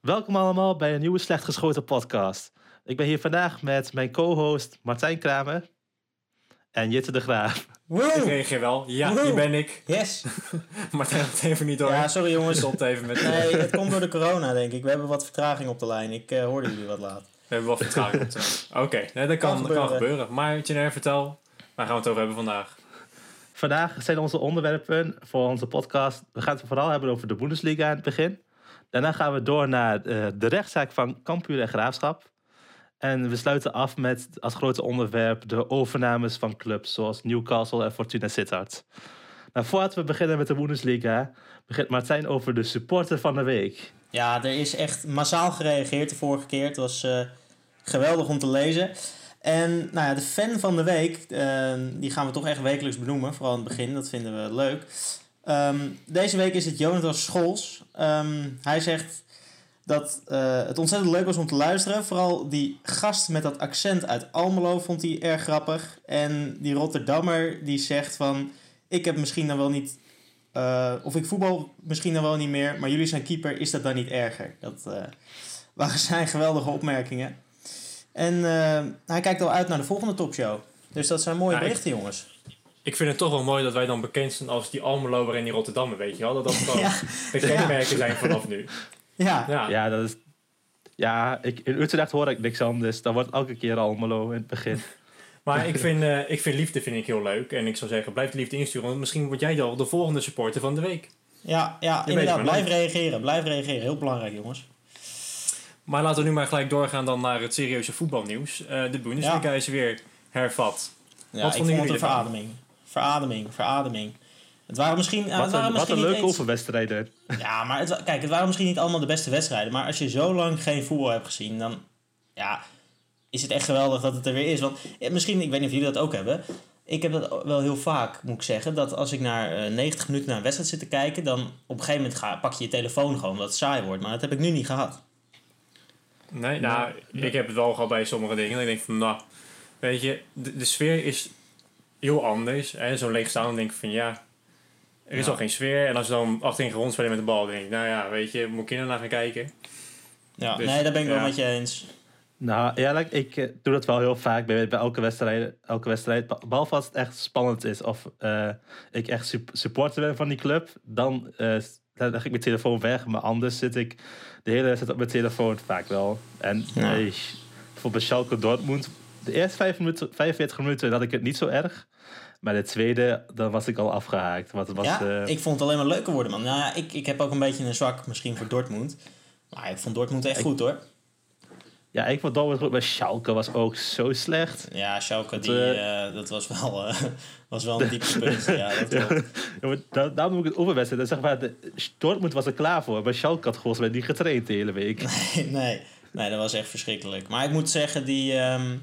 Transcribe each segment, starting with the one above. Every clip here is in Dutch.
Welkom allemaal bij een nieuwe Slecht Geschoten podcast. Ik ben hier vandaag met mijn co-host Martijn Kramer en Jitte de Graaf. Ik reageer wel. Ja, hier ben ik. Yes. Maar het gaat even niet door. Ja, sorry jongens. Stopt even met... Nee, het komt door de corona, denk ik. We hebben wat vertraging op de lijn. Ik eh, hoorde jullie wat laat. We hebben wel vertraging. op de- Oké, nee, dat kan, Kan dat kan gebeuren. gebeuren. Maar Jenner, vertel. Waar gaan we het over hebben vandaag? Vandaag zijn onze onderwerpen voor onze podcast. We gaan het vooral hebben over de Bundesliga in het begin. Daarna gaan we door naar eh, de rechtszaak van Cambuur en Graafschap. En we sluiten af met als grote onderwerp de overnames van clubs zoals Newcastle en Fortuna Sittard. Nou, voordat we beginnen met de Bundesliga, begint Martijn over de supporter van de week. Ja, er is echt massaal gereageerd de vorige keer. Het was eh, geweldig om te lezen. En nou ja, de fan van de week, eh, die gaan we toch echt wekelijks benoemen. Vooral in het begin, dat vinden we leuk. Ehm, deze week is het Jonathan Scholz. Ehm, hij zegt dat eh, het ontzettend leuk was om te luisteren. Vooral die gast met dat accent uit Almelo vond hij erg grappig. En die Rotterdammer die zegt van... Ik heb misschien dan wel niet... eh, of ik voetbal misschien dan wel niet meer... maar jullie zijn keeper, is dat dan niet erger? Dat eh, waren zijn geweldige opmerkingen. En hij kijkt al uit naar de volgende topshow. Dus dat zijn mooie Ja, berichten, jongens. Ik vind het toch wel mooi dat wij dan bekend zijn als die Almeloer en die Rotterdammer, weet je wel? Dat dat gewoon Ja. de kenmerken zijn vanaf nu. Ja, Ja, Ja, dat is. Ja, ik, in Utrecht hoor ik niks anders. Dat wordt elke keer Almelo in het begin. maar ik vind, eh, ik vind liefde vind ik heel leuk. En ik zou zeggen, blijf de liefde insturen. Want misschien word jij wel de volgende supporter van de week. ja, ja inderdaad. Blijf reageren. Blijf reageren. Heel belangrijk, jongens. Maar laten we nu maar gelijk doorgaan dan naar het serieuze voetbalnieuws. Eh, de Bundesliga is weer hervat. Ja, Wat ik vond het jullie een verademing. Verademing, verademing. Het waren misschien, ja, het Wat waren een, wat misschien een leuke oefenwedstrijden. Ja, maar het, kijk, het waren misschien niet allemaal de beste wedstrijden. Maar als je zo lang geen voetbal hebt gezien, dan ja, is het echt geweldig dat het er weer is. Want eh, misschien, ik weet niet of jullie dat ook hebben. Ik heb dat wel heel vaak, moet ik zeggen. Dat als ik naar eh, 90 minuten naar een wedstrijd zit te kijken, dan op een gegeven moment ga, pak je je telefoon gewoon omdat het saai wordt. Maar dat heb ik nu niet gehad. Nee, nou, ik heb het wel gehad bij sommige dingen. Dat ik denk van, nou, weet je, de, de sfeer is heel anders. hè. Zo'n leeg staan, dan denk ik van, ja, er is Ja. al geen sfeer. En als we dan achterin gewond spelen met de bal, dan denk ik, nou ja, weet je, moet ik er naar gaan kijken. Ja, Dus, nee, daar ben ik wel met je eens. Nou, eerlijk, ik eh, doe dat wel heel vaak bij, bij elke wedstrijd. Elke wedstrijd. Be- Behalve als het echt spannend is of eh, ik echt sup- supporter ben van die club, dan eh, dan leg ik mijn telefoon weg. Maar anders zit ik de hele tijd op mijn telefoon vaak wel. En Ja. nee, bijvoorbeeld Schalke Dortmund. De eerste vijf minuten, 45 minuten had ik het niet zo erg. Maar de tweede, dan was ik al afgehaakt. Het was, ja, eh, ik vond het alleen maar leuker worden, man. Nou ja, ik, ik heb ook een beetje een zwak misschien voor Dortmund. Maar ik vond Dortmund echt goed, hoor. ja, ik vond Dortmund goed, maar Schalke was ook zo slecht. Ja, Schalke, Dat, die, eh, eh, dat was wel, was wel een dieptepunt. ja, dat. Ja, maar da- daarom moet ik het overwedstrijd. Zeg maar, de, Dortmund was er klaar voor. Maar Schalke had volgens mij niet getraind de hele week. nee, nee, dat was echt verschrikkelijk. Maar ik moet zeggen, die, ehm,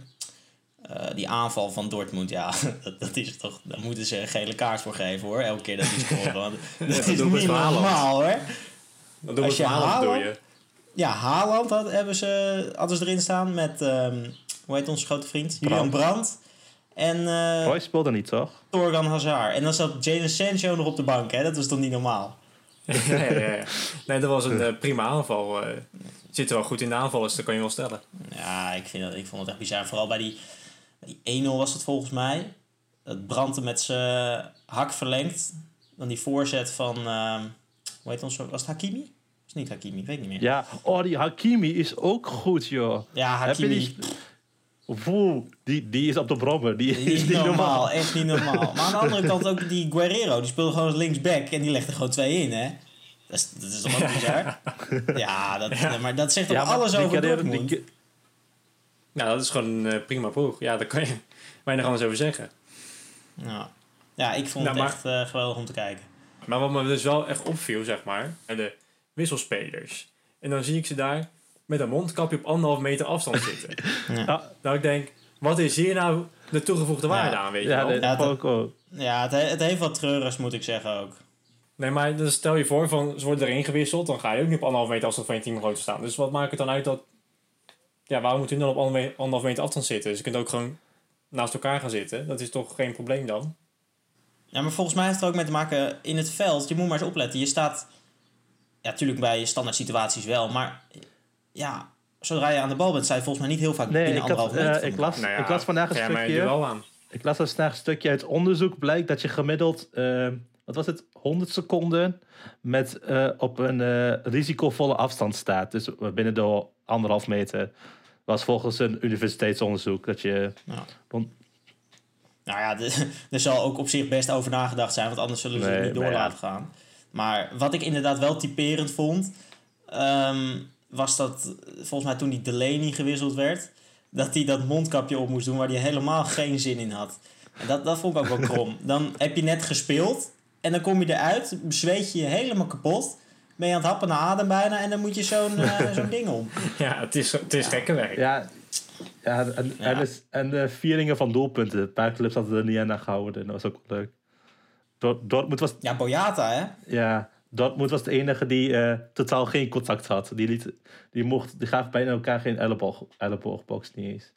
eh, die aanval van Dortmund, ja, dat, dat is toch... Daar moeten ze een gele kaart voor geven, hoor. Elke keer dat die scoren. Want dat dat is niet normaal, hoor. We Als je Haaland- je. Ja, Haaland had, hebben ze, hadden ze erin staan met... ehm, hoe heet onze grote vriend? Julian Brandt. En eh Roy speelde niet, toch? Torgan Hazard. En dan zat Jadon Sancho nog op de bank, hè. Dat was toch niet normaal? ja, ja, ja. Nee, dat was een eh, prima aanval. eh zit er wel goed in de aanval, dus dat kan je wel stellen. Ja, ik, vind dat, ik vond het echt bizar. Vooral bij die, die 1-0 was het volgens mij. Dat Brandt met zijn hak verlengt. Dan die voorzet van... ehm hoe heet ons, was het Hakimi? Is niet Hakimi? Weet ik niet meer. Ja, oh, die Hakimi is ook goed, joh. Ja, Hakimi. die... Woe, die, die is op de brommer. Die, Die is niet normaal, echt niet normaal. Maar aan de andere kant ook die Guerrero. Die speelde gewoon als linksback en die legde gewoon twee in, hè. Dat is, dat is toch ook bizar? Ja, dat, maar dat zegt toch Ja, alles die over Dortmund? Nou, dat is gewoon een eh, prima ploeg. Ja, daar kan je weinig anders over zeggen. Ja. ja, ik vond Nou, het maar- echt eh, geweldig om te kijken. Maar wat me dus wel echt opviel, zeg maar, de wisselspelers. En dan zie ik ze daar met een mondkapje op anderhalf meter afstand zitten. Ja, dat ik denk, wat is hier nou de toegevoegde waarde Ja. aan, weet je ja, wel? ik ook. Ja, het, he- het heeft wat treurigs, moet ik zeggen ook. Nee, maar dan stel je voor, van, ze worden erin gewisseld, dan ga je ook niet op anderhalf meter afstand van je teamgenoot staan. Dus wat maakt het dan uit dat... Ja, waarom moet je dan op anderhalf meter afstand zitten? Dus je kunt ook gewoon naast elkaar gaan zitten. Dat is toch geen probleem dan? Ja, maar volgens mij heeft het er ook mee te maken in het veld. Je moet maar eens opletten. Je staat ja, natuurlijk bij standaard situaties wel. Maar ja, zodra je aan de bal bent, je volgens mij niet heel vaak Nee, binnen ik, had, anderhalf meter. van ik, las, Nou ja, ik las vandaag een stukje. wel aan. Ik las een vandaag een stukje uit onderzoek. Blijkt dat je gemiddeld, eh, wat was het, 100 seconden met, eh, op een eh, risicovolle afstand staat. Dus binnen de anderhalf meter. Was volgens een universiteitsonderzoek dat je. Ja. rond- Nou ja, er zal ook op zich best over nagedacht zijn, want anders zullen ze Nee, het niet door ja. laten gaan. Maar wat ik inderdaad wel typerend vond, ehm, was dat volgens mij toen die Delaney gewisseld werd, dat hij dat mondkapje op moest doen waar hij helemaal geen zin in had. En dat, dat vond ik ook wel krom. Dan heb je net gespeeld en dan kom je eruit, zweet je je helemaal kapot. Ben je aan het happen naar adem bijna en dan moet je zo'n eh, zo'n ding om. Ja, het is, het is gekke werk. Ja, ja, en, Ja. En, dus- en de vieringen van doelpunten. Een paar clubs hadden er niet aan gehouden. Dat was ook wel leuk. Dort- Dortmund was, Ja, Boyata hè? ja, Dortmund was de enige die eh, totaal geen contact had. Die, liet, die, mocht, die gaven bijna elkaar geen elleboog, elleboogbox niet eens.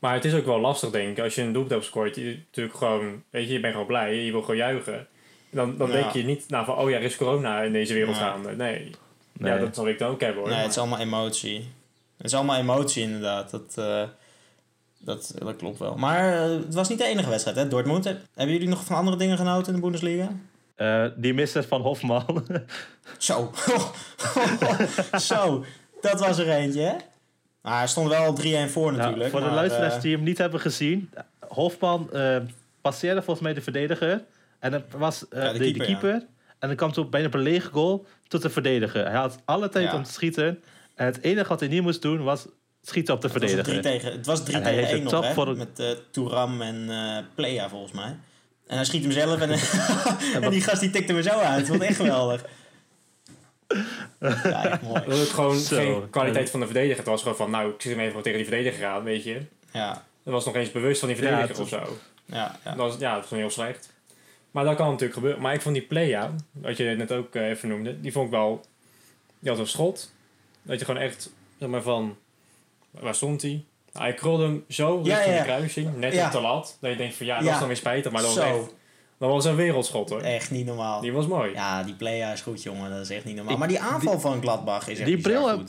Maar het is ook wel lastig, denk ik. Als je een doelpunt hebt gescoord, je natuurlijk gewoon, weet je, je bent gewoon blij, je wil gewoon juichen. Dan, dan Ja. denk je niet nou van, oh ja, er is corona in deze wereld Nee. gaande. Nee. Nee. Ja, dat zal ik dan ook hebben hoor. Nee, het is allemaal emotie. Het is allemaal emotie inderdaad. Dat, eh, dat, dat klopt wel. Maar eh, het was niet de enige wedstrijd, hè? Dortmund. Hebben jullie nog van andere dingen genoten in de Bundesliga? Eh, die misser van Hofman. Zo. Zo. Dat was er eentje, hè? Maar hij stond wel 3-1 voor Nou, natuurlijk. voor de maar, luisteraars die hem niet hebben gezien. Hofman eh, passeerde volgens mij de verdediger. En dan was eh, Ja, de de, de keeper. En dan kwam toen bijna op een lege goal tot de verdediger. Hij had alle tijd Ja. om te schieten. En het enige wat hij niet moest doen was schieten op de het was verdediger. drie tegen, het was 3 En hij tegen heeft 1 het nog, toch hè? Met eh Touram en eh Plea volgens mij. En hij schiet hem zelf en, en die gast die tikte me zo uit. Het was echt geweldig. Ja, echt mooi. Dat was gewoon Zo. geen kwaliteit van de verdediger. Het was gewoon van, nou, ik zit hem even tegen die verdediger aan, weet je. Ja, Dat was nog eens bewust van die verdediger of zo. ja, ja. Dat was, ja, dat was heel slecht. Maar dat kan natuurlijk gebeuren. Maar ik vond die playa, wat je net ook eh, even noemde, die vond ik wel... Die had een schot. Dat je gewoon echt, zeg maar van... Waar stond hij? Nou, hij krulde hem zo Ja, richting ja. de kruising, net Ja. op de lat. Dat je denkt van, ja, dat Ja. is dan weer spijtig. Maar dat was Zo. echt... Dat was een wereldschot hoor. Echt niet normaal. Die was mooi. Ja, die playa is goed, jongen. Dat is echt niet normaal. Ik- maar die aanval van Gladbach is echt die bril heb-.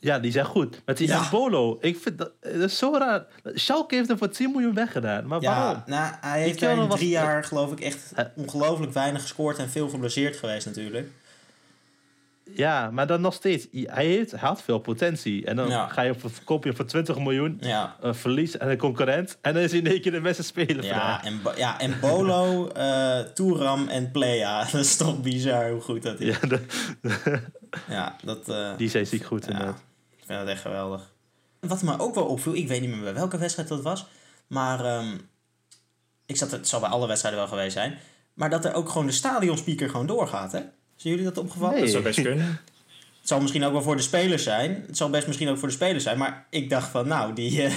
Ja, die zijn goed. Met die Ja. Embolo. Ik vind dat, dat is zo raar. Schalke heeft hem voor 10 miljoen weggedaan. Maar waarom? Ja, nou, hij heeft in was- drie jaar geloof ik echt Eh. ongelooflijk weinig gescoord en veel geblesseerd geweest natuurlijk. Ja, maar dan nog steeds. Hij, heeft, hij had veel potentie. En dan Ja. ga je voor, koop je voor 20 miljoen. Ja, Een verlies aan een concurrent. En dan is hij in één keer de beste speler ja, en, ja, en Bolo, eh Touram en Playa. Dat is toch bizar hoe goed dat is. Ja, de- Ja, dat... eh, die zijn ziek goed inderdaad. Ik vind dat echt geweldig. Wat me ook wel opviel, ik weet niet meer bij welke wedstrijd dat was, maar ehm, ik zat, het zal bij alle wedstrijden wel geweest zijn, maar dat er ook gewoon de stadionspeaker gewoon doorgaat, hè? Zijn jullie dat opgevallen? Nee. Dat zou best kunnen. Het zal misschien ook wel voor de spelers zijn. Het zal best misschien ook voor de spelers zijn. Maar ik dacht van, nou, die, eh,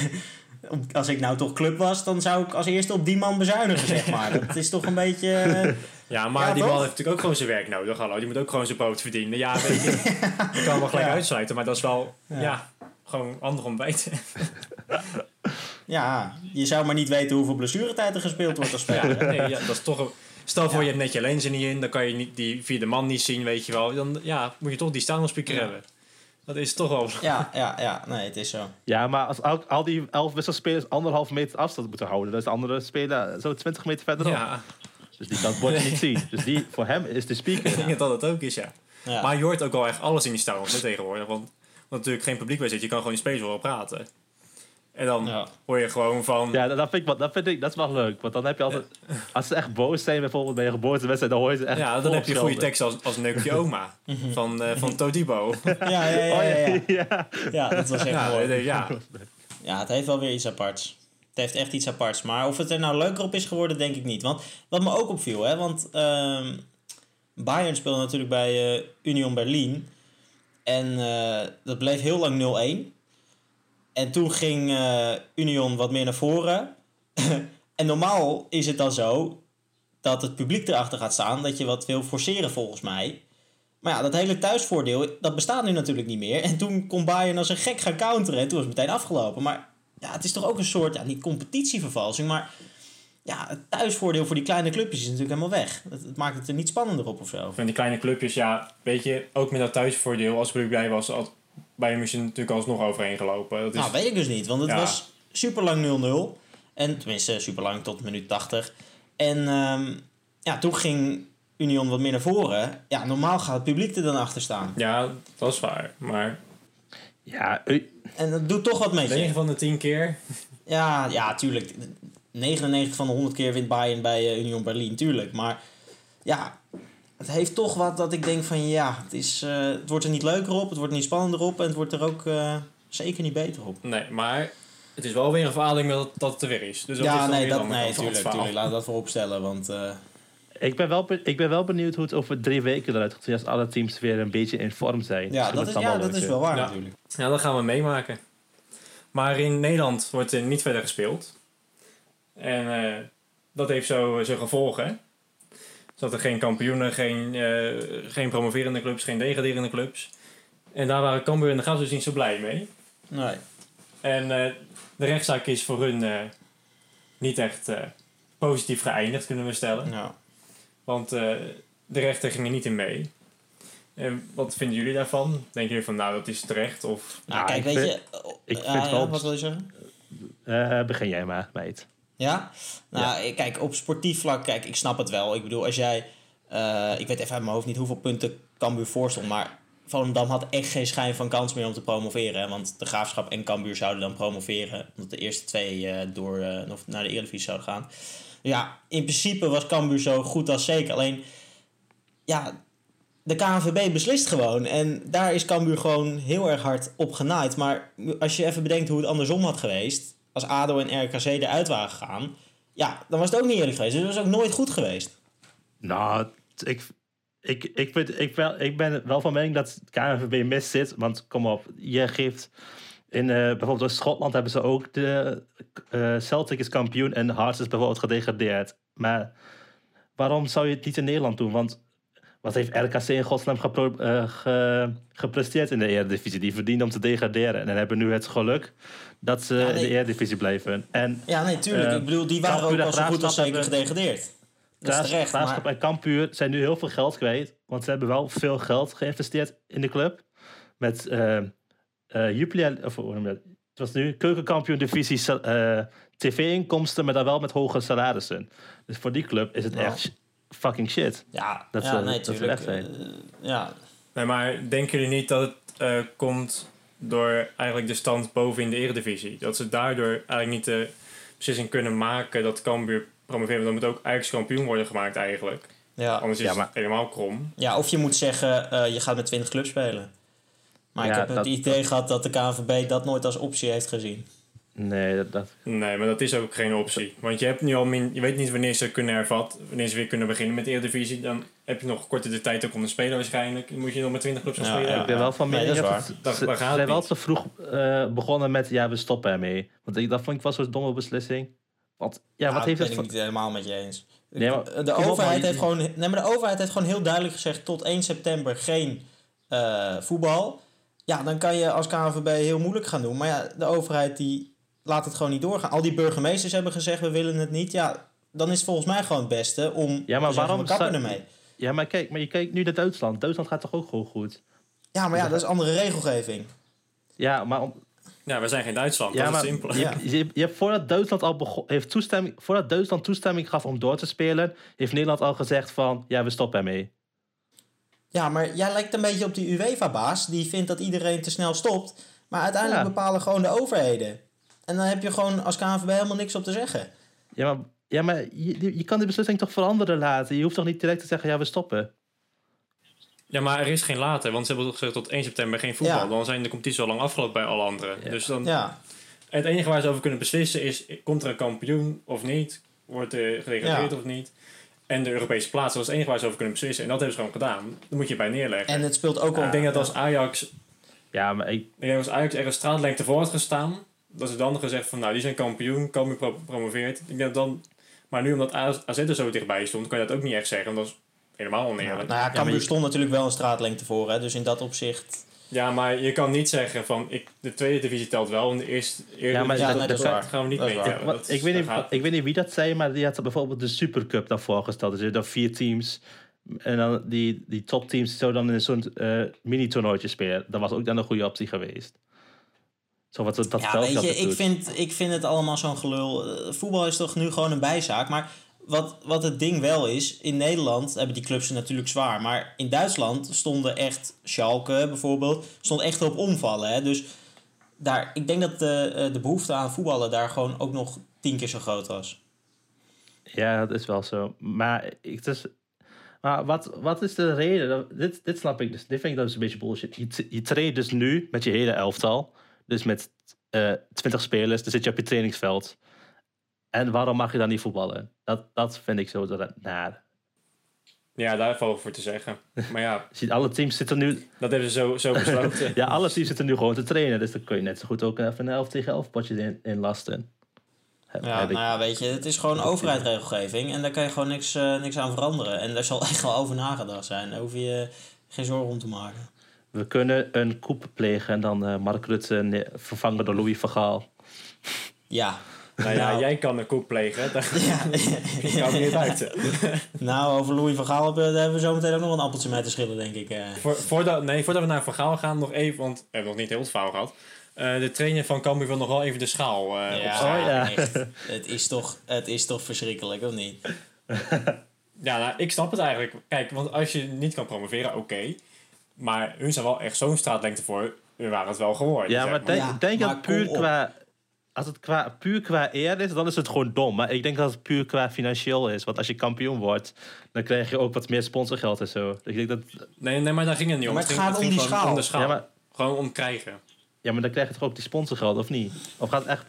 als ik nou toch club was, dan zou ik als eerste op die man bezuinigen, zeg maar. Dat is toch een beetje... eh, Ja, maar Ja, die toch? man heeft natuurlijk ook gewoon zijn werk nodig. Hallo, die moet ook gewoon zijn brood verdienen. Ja, weet je. Ik kan hem wel gelijk Ja. uitsluiten, maar dat is wel, Ja. ja, gewoon ander ontbijt. ja, je zou maar niet weten hoeveel blessuretijd er gespeeld wordt als Ja, speler. hè? nee, ja, dat is toch een- Stel voor Ja. je hebt net je lenzen niet in, dan kan je niet die vierde man niet zien, weet je wel. Dan ja, moet je toch die stadionspeaker Ja. hebben. Dat is toch wel... Ja, ja, ja. Nee, het is zo. Ja, maar als al, al die elf wisselspelers anderhalf meter afstand moeten houden, dan is de andere speler zo 20 meter verderop. Ja, Dus die kan het bord niet zien. Dus die, voor hem is de ik speaker. denk dat dat ook is, ja. Ja. Maar je hoort ook wel echt alles in die hè, tegenwoordig. Want, want natuurlijk geen publiek bij zit, je kan gewoon die spelers horen praten. En dan Ja. hoor je gewoon van... Ja, dat, vind ik, wel- dat vind ik dat is wel leuk. Want dan heb je altijd, als ze echt boos zijn, bijvoorbeeld bij een geboortewedstrijd, dan hoor je ze echt. Ja, dan heb je goede tekst als, als Neukje Oma van, eh van Todibo. Ja, ja, ja, Oh ja, ja, ja. ja. Ja, dat was echt Ja, mooi. ja. Ja, het heeft wel weer iets aparts. Het heeft echt iets aparts. Maar of het er nou leuker op is geworden, denk ik niet. Want wat me ook opviel, hè, want ehm, Bayern speelde natuurlijk bij eh, Union Berlin. En eh, dat bleef heel lang 0-1. En toen ging eh, Union wat meer naar voren. en normaal is het dan zo dat het publiek erachter gaat staan, dat je wat wil forceren volgens mij. Maar ja, dat hele thuisvoordeel, dat bestaat nu natuurlijk niet meer. En toen kon Bayern als een gek gaan counteren en toen was het meteen afgelopen. Maar ja, het is toch ook een soort, ja, niet competitievervalsing, maar ja, het thuisvoordeel voor die kleine clubjes is natuurlijk helemaal weg. Het, het maakt het er niet spannender op of zo. Van die kleine clubjes, ja, weet je, ook met dat thuisvoordeel, als ik bij was, had Bayern München natuurlijk alsnog overheen gelopen. Dat is, Nou, weet ik dus niet, want het Ja. was super lang 0-0. En tenminste, super lang tot minuut 80. En ehm, ja, toen ging Union wat meer naar voren. Ja, normaal gaat het publiek er dan achter staan. ja, dat is waar. Maar Ja, u- En dat doet toch wat met 9 je. van de 10 keer, Ja, ja, tuurlijk. 99 van de 100 keer wint Bayern bij eh, Union Berlin, tuurlijk. Maar ja, het heeft toch wat dat ik denk van ja, het, is, eh, het wordt er niet leuker op, het wordt er niet spannender op en het wordt er ook eh, zeker niet beter op. nee, maar het is wel weer een verhaling dat, dat het er weer is. Dus dat ja, nee, weer dat, nee tuurlijk, tuurlijk. Laat dat voorop stellen, want eh, ik, ben wel, ik ben wel benieuwd hoe het over drie weken eruit gaat zien als alle teams weer een beetje in vorm zijn. ja, dat is, ja, dat is wel waar Ja. natuurlijk. Ja, dat gaan we meemaken. Maar in Nederland wordt er niet verder gespeeld. En eh, dat heeft zo zijn gevolgen. hè. Dat er geen kampioenen, geen, eh, geen promoverende clubs, geen degraderende clubs. En daar waren Cambuur en de Graafs dus niet zo blij mee. Nee. En eh, de rechtszaak is voor hun eh, niet echt eh, positief geëindigd, kunnen we stellen. Ja. Want eh, de rechter ging er niet in mee. En wat vinden jullie daarvan? Denken jullie van, nou, dat is terecht? Of Nou, Ja, kijk, ik weet vind- je... ik ja, vind ja, wel- wat wil je zeggen? Eh, begin jij maar, meid. Ja? Nou, ik- kijk, op sportief vlak, kijk, ik snap het wel. Ik bedoel, als jij... eh, ik weet even uit mijn hoofd niet hoeveel punten Cambuur voorstond, maar Volendam had echt geen schijn van kans meer om te promoveren. hè, Want de Graafschap en Cambuur zouden dan promoveren, omdat de eerste twee eh, door, eh, nog naar de Eredivisie zouden gaan. Ja, in principe was Cambuur zo goed als zeker. Alleen, ja, de KNVB beslist gewoon. En daar is Cambuur gewoon heel erg hard op genaaid. Maar als je even bedenkt hoe het andersom had geweest... als ADO en RKC eruit waren gegaan... ja, dan was het ook niet eerlijk geweest. Dus het was ook nooit goed geweest. Nou, ik, ik, ik, ik, wel, ik ben wel van mening dat KNVB mis zit. Want kom op, je geeft... In, eh, bijvoorbeeld in Schotland hebben ze ook de eh, Celtic is kampioen en Hearts is bijvoorbeeld gedegradeerd. Maar waarom zou je het niet in Nederland doen? Want wat heeft RKC in godsnaam gepro- eh, ge- gepresteerd in de Eredivisie? Die verdienen om te degraderen. En hebben nu het geluk dat ze Ja, nee. in de Eredivisie blijven. En Ja, nee, tuurlijk. Ik bedoel, die waren ook al zo goed als zeker gedegradeerd. Dat is Graaf- terecht, Graafschap maar... en Kampuur zijn nu heel veel geld kwijt. Want ze hebben wel veel geld geïnvesteerd in de club. Met eh eh, Jupiler, of hoe noem je dat? Het was nu keukenkampioen divisie eh, tv-inkomsten, maar dan wel met hoge salarissen. Dus voor die club is het echt fucking shit. Ja, Dat ja zou- nee, dat tuurlijk. Eh, ja, Nee, maar denken jullie niet dat het eh, komt door eigenlijk de stand boven in de eredivisie? Dat ze daardoor eigenlijk niet de beslissing kunnen maken dat Cambuur promoveren. Dan moet ook Ajax kampioen worden gemaakt eigenlijk. ja. Anders is Ja, maar- het helemaal krom. ja, of je moet zeggen, eh, je gaat met 20 clubs spelen. Maar ik Ja, heb dat- het idee gehad dat de KNVB dat nooit als optie heeft gezien. Nee, dat, dat, Nee, maar dat is ook geen optie. Want je, hebt nu al min, je weet niet wanneer ze kunnen hervat, wanneer ze weer kunnen beginnen met de Eredivisie. Dan heb je nog korte de tijd ook om te spelen waarschijnlijk. Dan moet je nog met 20 clubs gaan Ja, spelen. ja. ik ben wel van Nee, mening dat is dat het- Dat- ze, zijn wel te vroeg eh, begonnen met ja, we stoppen ermee. Want ik, dat vond ik wel zo'n domme beslissing. Want ja, wat dat heeft ben het ik niet helemaal met je eens. Nee, maar- de, op, overheid heeft gewoon, nee, maar de overheid heeft gewoon heel duidelijk gezegd... tot 1 september geen eh, voetbal. Ja, dan kan je als KNVB heel moeilijk gaan doen. Maar ja, de overheid die laat het gewoon niet doorgaan. Al die burgemeesters hebben gezegd, we willen het niet. Ja, dan is het volgens mij gewoon het beste om Ja, maar te waarom kappen ermee. Ja, maar kijk, maar je kijkt nu naar Duitsland. Duitsland gaat toch ook gewoon goed? Ja, maar ja, dat is andere regelgeving. Ja, maar om, Ja, we zijn geen Duitsland, Ja, dat maar is simpel. je, Ja. je, je hebt voordat Duitsland al begon, heeft toestemming, voordat Duitsland toestemming gaf om door te spelen, heeft Nederland al gezegd van ja, we stoppen ermee. Ja, maar jij lijkt een beetje op die UEFA-baas... die vindt dat iedereen te snel stopt. Maar uiteindelijk Ja. bepalen gewoon de overheden. En dan heb je gewoon als KNVB helemaal niks op te zeggen. Ja, maar, ja, maar je, je- kan die beslissing toch veranderen laten. Je hoeft toch niet direct te zeggen ja, we stoppen. Ja, maar er is geen later, want ze hebben toch gezegd tot 1 september geen voetbal. Ja. Dan zijn de competitie al lang afgelopen bij alle anderen. Ja. Dus dan, Ja, het enige waar ze over kunnen beslissen is, komt er een kampioen of niet? Wordt er gedegradeerd Ja. of niet? En de Europese plaats, dat is het enige waar ze over kunnen beslissen. En dat hebben ze gewoon gedaan. Dan moet je bij neerleggen. en het speelt ook al... ik denk dat als Ajax, Ja, maar ik, ik denk dat als Ajax er een straatlengte voor had gestaan, dat ze dan gezegd van, nou, die zijn kampioen, Cambuur pro promoveert. Ik denk dat dan, maar nu omdat AZ er zo dichtbij stond, kan je dat ook niet echt zeggen, want dat is helemaal oneerlijk. Nou ja, Cambuur stond natuurlijk wel een straatlengte voor. Hè? Dus in dat opzicht... Ja, maar je kan niet zeggen van ik, de tweede divisie telt wel en de eerste, eerste Ja, maar ja, dat gaan we niet mee. Wat- ik, weet niet, gaat- ik weet niet wie dat zei, maar die had bijvoorbeeld de Supercup daarvoor gesteld. Dus je dan vier teams. En dan die, die topteams zo dan in zo'n eh, mini-toernooitje spelen. Dat was ook dan een goede optie geweest. Zo wat dat Ja, weet dat je, ik doet. vind, ik vind het allemaal zo'n gelul. Eh, Voetbal is toch nu gewoon een bijzaak. Maar wat, wat het ding wel is, in Nederland hebben die clubs natuurlijk zwaar. Maar in Duitsland stonden echt, Schalke bijvoorbeeld, stond echt op omvallen. Hè? Dus daar, ik denk dat de, eh, de behoefte aan voetballen daar gewoon ook nog tien keer zo groot was. Ja, dat is wel zo. Maar, het is, maar wat, wat is de reden? Dat- Dit, dit snap ik dus. Dit vind ik dus een beetje bullshit. Je, je traint dus nu met je hele elftal. Dus met eh 20 spelers. Dan zit je op je trainingsveld. En waarom mag je dan niet voetballen? Dat, dat vind ik zo ra- naar. Ja, daar valt voor te zeggen. Maar ja, ziet, alle teams zitten nu... dat hebben ze zo, zo besloten. Ja, alle teams zitten nu gewoon te trainen. Dus dan kun je net zo goed ook even een 11 tegen 11 potje in, inlasten. Heb- Ja, heb ik- nou ja, weet je, het is gewoon overheidsregelgeving en daar kan je gewoon niks, eh, niks aan veranderen. En daar zal echt wel over nagedacht zijn. Daar hoef je geen zorgen om te maken. We kunnen een coup plegen en dan eh, Mark Rutte vervangen door Louis van Gaal. Ja. Nou ja, Nou. jij kan een koek plegen. Daar ja. kan ik niet buiten. Nou, over Louis van Gaal hebben, daar hebben we zo meteen ook nog een appeltje mee te schillen, denk ik. eh. Voor, voordat, nee, voordat we naar Van Gaal gaan, nog even, want we hebben nog niet heel het verhaal gehad. Eh, de trainer van Cambuur wil nog wel even de schaal eh ja, opstaan. Oh, ja. echt. Het is, toch, het is toch verschrikkelijk, of niet? Ja, nou, ik snap het eigenlijk. Kijk, want als je niet kan promoveren, oké. Maar hun zijn wel echt zo'n straatlengte voor. Hun waren het wel geworden. Ja, zeg maar denk, Ja, denk maar dat puur qua... Als het qua, puur qua eer is, dan is het gewoon dom. Maar ik denk dat het puur qua financieel is. Want als je kampioen wordt, dan krijg je ook wat meer sponsorgeld en zo. Ik denk dat... Nee, nee, maar daar ging het niet om. Maar het ging, gaat om ging die schaal. Om de schaal. Ja, maar, Gewoon om krijgen. ja, maar dan krijg je toch ook die sponsorgeld, of niet? Of gaat het echt...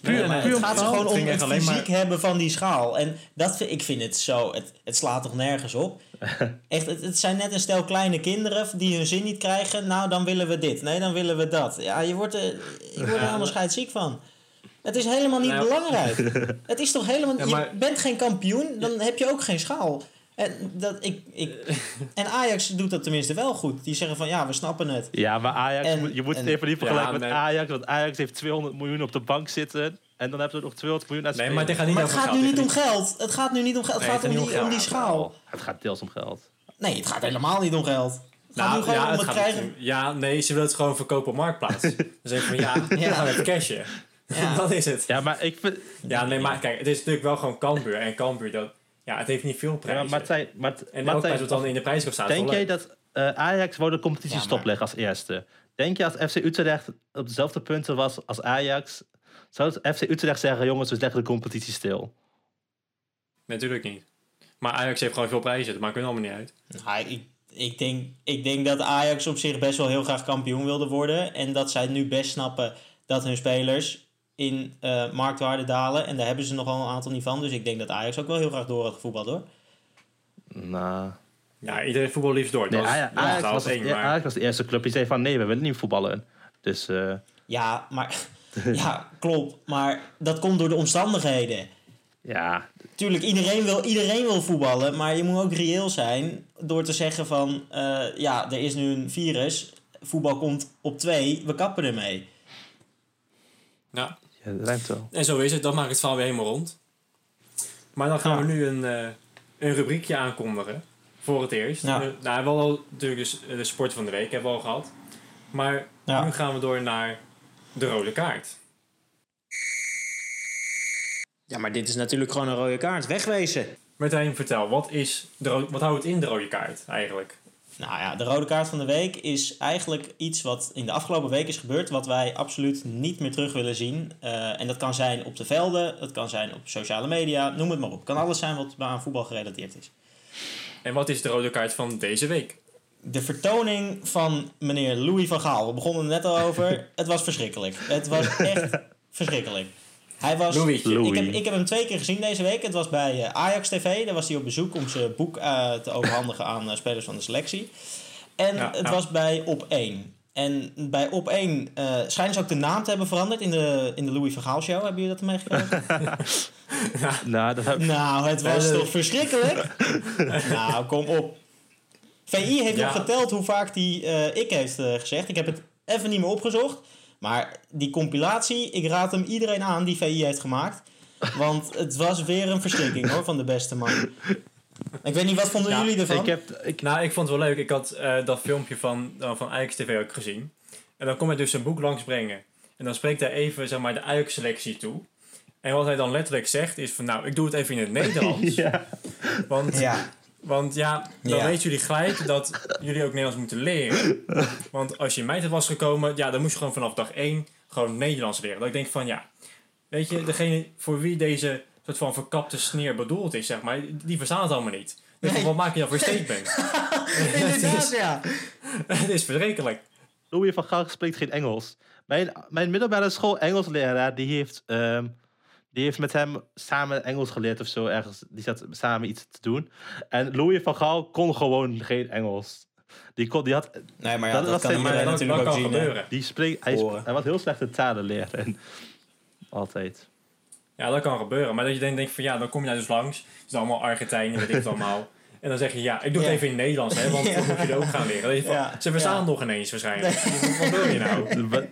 Nee, maar nee, het om gaat schaal? gewoon Het om het fysiek maar- hebben van die schaal. En dat vind, ik vind het zo... Het, het slaat toch nergens op? Echt, het, het zijn net een stel kleine kinderen die hun zin niet krijgen. Nou, dan willen we dit. Nee, dan willen we dat. Ja, je wordt er, ik word er helemaal scheidsziek van. Het is helemaal niet Nou, belangrijk. Het is toch helemaal... Ja, maar- Je bent geen kampioen, dan heb je ook geen schaal. En, dat, ik, ik, en Ajax doet dat tenminste wel goed. Die zeggen van, ja, we snappen het. Ja, maar Ajax, En- moet- je moet het en- even niet vergelijken Ja, met nee. Ajax. Want Ajax heeft 200 miljoen op de bank zitten. En dan hebben ze nog 200 miljoen aan Nee, maar gaat niet het gaat geld. nu niet om geld. Het gaat nu niet om geld. Het Nee, gaat het om die, niet om die schaal. Het gaat deels om geld. Nee, het gaat helemaal niet om geld. Nou, nu gewoon ja, om het krijgen... niet- ja, nee, ze willen het gewoon verkopen op Marktplaats. Dan zeg je van ja, Ja. gaan we het cashen. Ja. dat is het. Ja, maar ik vind... Ja, nee, maar kijk, het is natuurlijk wel gewoon Cambuur. En Cambuur, dat, ja, het heeft niet veel Ja, prijzen. maar Mart- en elk Martijn, prijs wat dan in de prijs staat. is Denk wel jij dat eh, Ajax wou de competitie Ja, maar- stopleggen als eerste? Denk je als FC Utrecht op dezelfde punten was als Ajax... Zou het FC Utrecht zeggen, jongens, we leggen de competitie stil? Natuurlijk niet. Maar Ajax heeft gewoon veel prijzen, dat maakt hun allemaal niet uit. Nou, ik, ik, denk, ik denk dat Ajax op zich best wel heel graag kampioen wilde worden. En dat zij nu best snappen dat hun spelers in eh, marktwaarde dalen. En daar hebben ze nogal een aantal niet van. Dus ik denk dat Ajax ook wel heel graag door had gevoetbald hoor. Nou... Ja, iedereen voetbal liefst door. Nee, dat is- Ajax, is Ajax, was één, het- maar- Ajax was de eerste club die zei van... Nee, we willen niet voetballen. Dus... eh, Ja, maar... ja, klopt. Maar dat komt door de omstandigheden. ja, Tuurlijk, iedereen wil, iedereen wil voetballen, maar je moet ook reëel zijn door te zeggen van, eh, ja, er is nu een virus, voetbal komt op twee, we kappen ermee. Ja, ja, dat rijmt wel. en zo is het. Dat maakt het verhaal weer helemaal rond. Maar dan gaan Ja. we nu een, eh, een rubriekje aankondigen. Voor het eerst. Ja. Eh, nou, we hebben al natuurlijk dus de sport van de week hebben we al gehad. Maar Ja. nu gaan we door naar de rode kaart. Ja, maar dit is natuurlijk gewoon een rode kaart, wegwezen. Martijn, vertel, wat, is de wat houdt het in de rode kaart eigenlijk? Nou ja, de rode kaart van de week is eigenlijk iets wat in de afgelopen week is gebeurd, wat wij absoluut niet meer terug willen zien. Eh, en dat kan zijn op de velden, het kan zijn op sociale media, noem het maar op. Het kan alles zijn wat aan voetbal gerelateerd is. En wat is de rode kaart van deze week? De vertoning van meneer Louis van Gaal. We begonnen er net al over. Het was verschrikkelijk. Het was echt verschrikkelijk. Hij was... Louis. Ik heb, ik heb hem twee keer gezien deze week. Het was bij eh, Ajax TV. Daar was hij op bezoek om zijn boek eh, te overhandigen aan eh, spelers van de selectie. En Ja, het ja. was bij Op 1. En bij Op 1 eh schijnen ze ook de naam te hebben veranderd in de, in de Louis van Gaal show. Hebben jullie dat meegekregen? Nou, dat heb- nou, het was toch verschrikkelijk? nou, kom op. VI heeft Ja. nog geteld hoe vaak die eh, ik heeft eh, gezegd. Ik heb het even niet meer opgezocht. Maar die compilatie, ik raad hem iedereen aan die VI heeft gemaakt. Want het was weer een verschrikking hoor, van de beste man. Ik weet niet, wat vonden jullie ervan? Ik heb, ik, Nou, ik vond het wel leuk. Ik had eh, dat filmpje van, uh, van Ajax TV ook gezien. En dan komt hij dus een boek langsbrengen. En dan spreekt hij even zeg maar, de Ajax-selectie toe. En wat hij dan letterlijk zegt is van... Nou, ik doe het even in het Nederlands. ja. Want Ja, Want ja, dan Ja. weten jullie gelijk dat jullie ook Nederlands moeten leren. Want als je in mijn was gekomen, ja, dan moest je gewoon vanaf dag 1 gewoon Nederlands leren. Dat ik denk van ja, weet je, degene voor wie deze soort van verkapte sneer bedoeld is, zeg maar, die verstaan het allemaal niet. Dus Nee. wat maak je dan voor statement? inderdaad ja. het is verschrikkelijk. Louis van Gaal spreekt geen Engels. Mijn, mijn middelbare school Engelsleraar, die heeft, ehm, die heeft met hem samen Engels geleerd of zo. Ergens, die zat samen iets te doen. En Louis van Gaal kon gewoon geen Engels. Die, kon, die, had, Nee, maar ja, Dat dat, kan dat, dat natuurlijk ook kan zien. gebeuren. die spreekt, hij, hij was heel slecht in talen leren. Altijd. Ja, dat kan gebeuren. Maar dat je denkt van ja, dan kom je daar dus langs. Het is allemaal Argentijnen, weet ik het allemaal. En dan zeg je ja, ik doe het even in het Nederlands, hè, want Ja. dan moet je er ook gaan leren. Van. Ze verstaan Ja. het nog ineens waarschijnlijk. Wat wil je nou?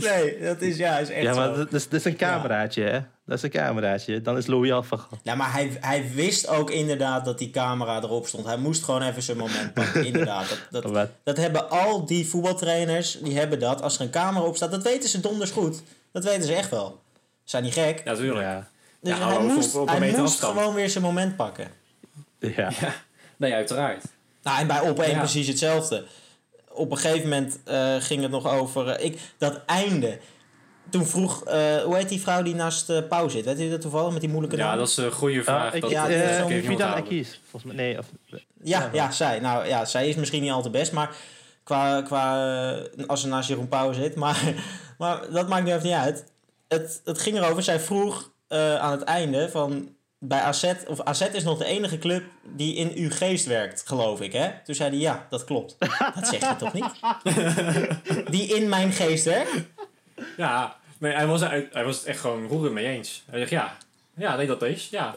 Nee, dat is, ja, is echt ja, maar dat is, dat is een cameraatje, hè? Dat is een cameraatje. Dan is Louis al van Gaal. Ja, maar hij, hij wist ook inderdaad dat die camera erop stond. Hij moest gewoon even zijn moment pakken. Inderdaad. Dat, dat, hebben al die voetbaltrainers, die hebben dat. Als er een camera op staat, dat weten ze donders goed. Dat weten ze echt wel. Zijn niet gek. Ja, natuurlijk. Ja. Dus Ja, hij moest, op- op een hij moest gewoon weer zijn moment pakken. Ja. Nee, uiteraard. Nou, en bij op één Ja. precies hetzelfde. Op een gegeven moment eh, ging het nog over... eh, ik, dat einde. Toen vroeg... eh, hoe heet die vrouw die naast Pauw zit? Weet u dat toevallig met die moeilijke Ja, naam? dat is een goede vraag. Ah, ik, dat, ja, ja, die is uh. Volgens mij, nee. Of, Ja, Ja, ja, zij. Nou ja, zij is misschien niet al te best, maar qua, qua als ze naast Jeroen Pauw zit. Maar, maar dat maakt nu even niet uit. Het, het ging erover, zij vroeg eh, aan het einde van bij AZ, of AZ is nog de enige club die in uw geest werkt, geloof ik, hè? Toen zei hij, ja, dat klopt. Dat zeg je toch niet? Die in mijn geest werkt? Ja, nee, hij, was, hij, hij was het echt gewoon roerend mee eens. Hij zegt ja. Ja, nee, dat is. Ja.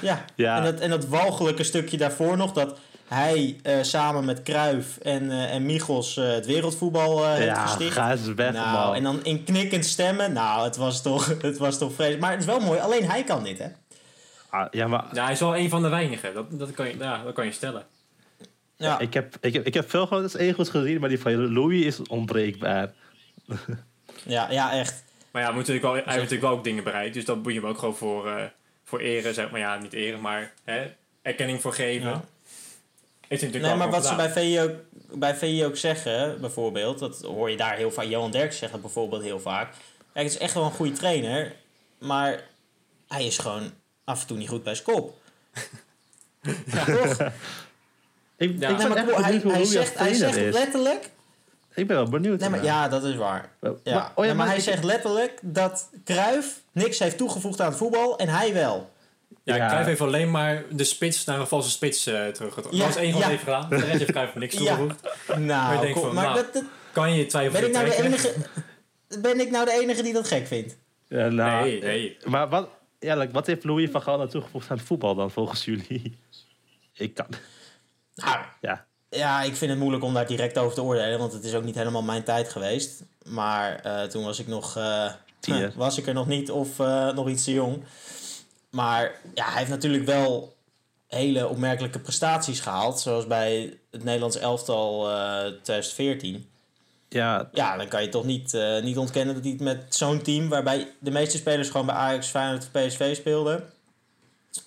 Ja. Ja. En, dat, en dat walgelijke stukje daarvoor nog, dat hij eh, samen met Kruif en, eh en Michels eh, het wereldvoetbal eh heeft ja, gesticht. ga eens weg, nou, man. en dan in knikkend stemmen. Nou, het was toch, het was toch vreselijk. Maar het is wel mooi, alleen hij kan dit, hè? Ah, ja, maar ja, hij is wel een van de weinigen. Dat, dat, kan, je, ja, dat kan je stellen. Ja, ik, heb, ik, heb, ik heb veel grote egels gezien, maar die van Louis is onbreekbaar. ja, ja echt. Maar ja, hij, moet natuurlijk wel, hij heeft natuurlijk wel ook dingen bereikt. Dus dat moet je hem ook gewoon voor, eh, voor eren, zeg maar. Ja, niet eren, maar hè, erkenning voor geven. Ja. Heeft hij natuurlijk Nee, maar wat ze bij VI, ook, bij VI ook zeggen, bijvoorbeeld, dat hoor je daar heel vaak. Johan Derks zegt dat bijvoorbeeld heel vaak. Kijk, het is echt wel een goede trainer, maar hij is gewoon af en toe niet goed bij zijn kop. Ja, toch? Ik, Ja. ik Nee, ben maar echt hij, zegt, hij zegt is. letterlijk. Ik ben wel benieuwd. Nee, maar, ja, dat is waar. Maar- Ja. maar- oh ja, Nee, maar hij ik- zegt letterlijk dat Cruijff niks heeft toegevoegd aan het voetbal en hij wel. Ja, Ja. Cruijff heeft alleen maar de spits naar een valse spits eh teruggetrokken. Ja, dat is één wat ja. heeft gedaan. De rest heeft Cruijff niks Ja. toegevoegd. Maar je Nou, kom- van, maar nou, dat, dat- Kan je twijfelen? ben, ik nou de enige, ben ik nou de enige die dat gek vindt? Ja, nou, Nee, nee. Maar wat, eerlijk, wat heeft Louis van Gaal nou toegevoegd aan het voetbal dan, volgens jullie? Ik kan... Nou, Ja, Ja, ik vind het moeilijk om daar direct over te oordelen, want het is ook niet helemaal mijn tijd geweest. Maar eh, toen was ik nog. eh, Tiener. was ik er nog niet of eh, nog iets te jong. Maar ja, hij heeft natuurlijk wel hele opmerkelijke prestaties gehaald. Zoals bij het Nederlands elftal eh 2014. Ja, Ja, dan kan je toch niet, eh, niet ontkennen dat hij het met zo'n team, waarbij de meeste spelers gewoon bij Ajax, Feyenoord of PSV speelden.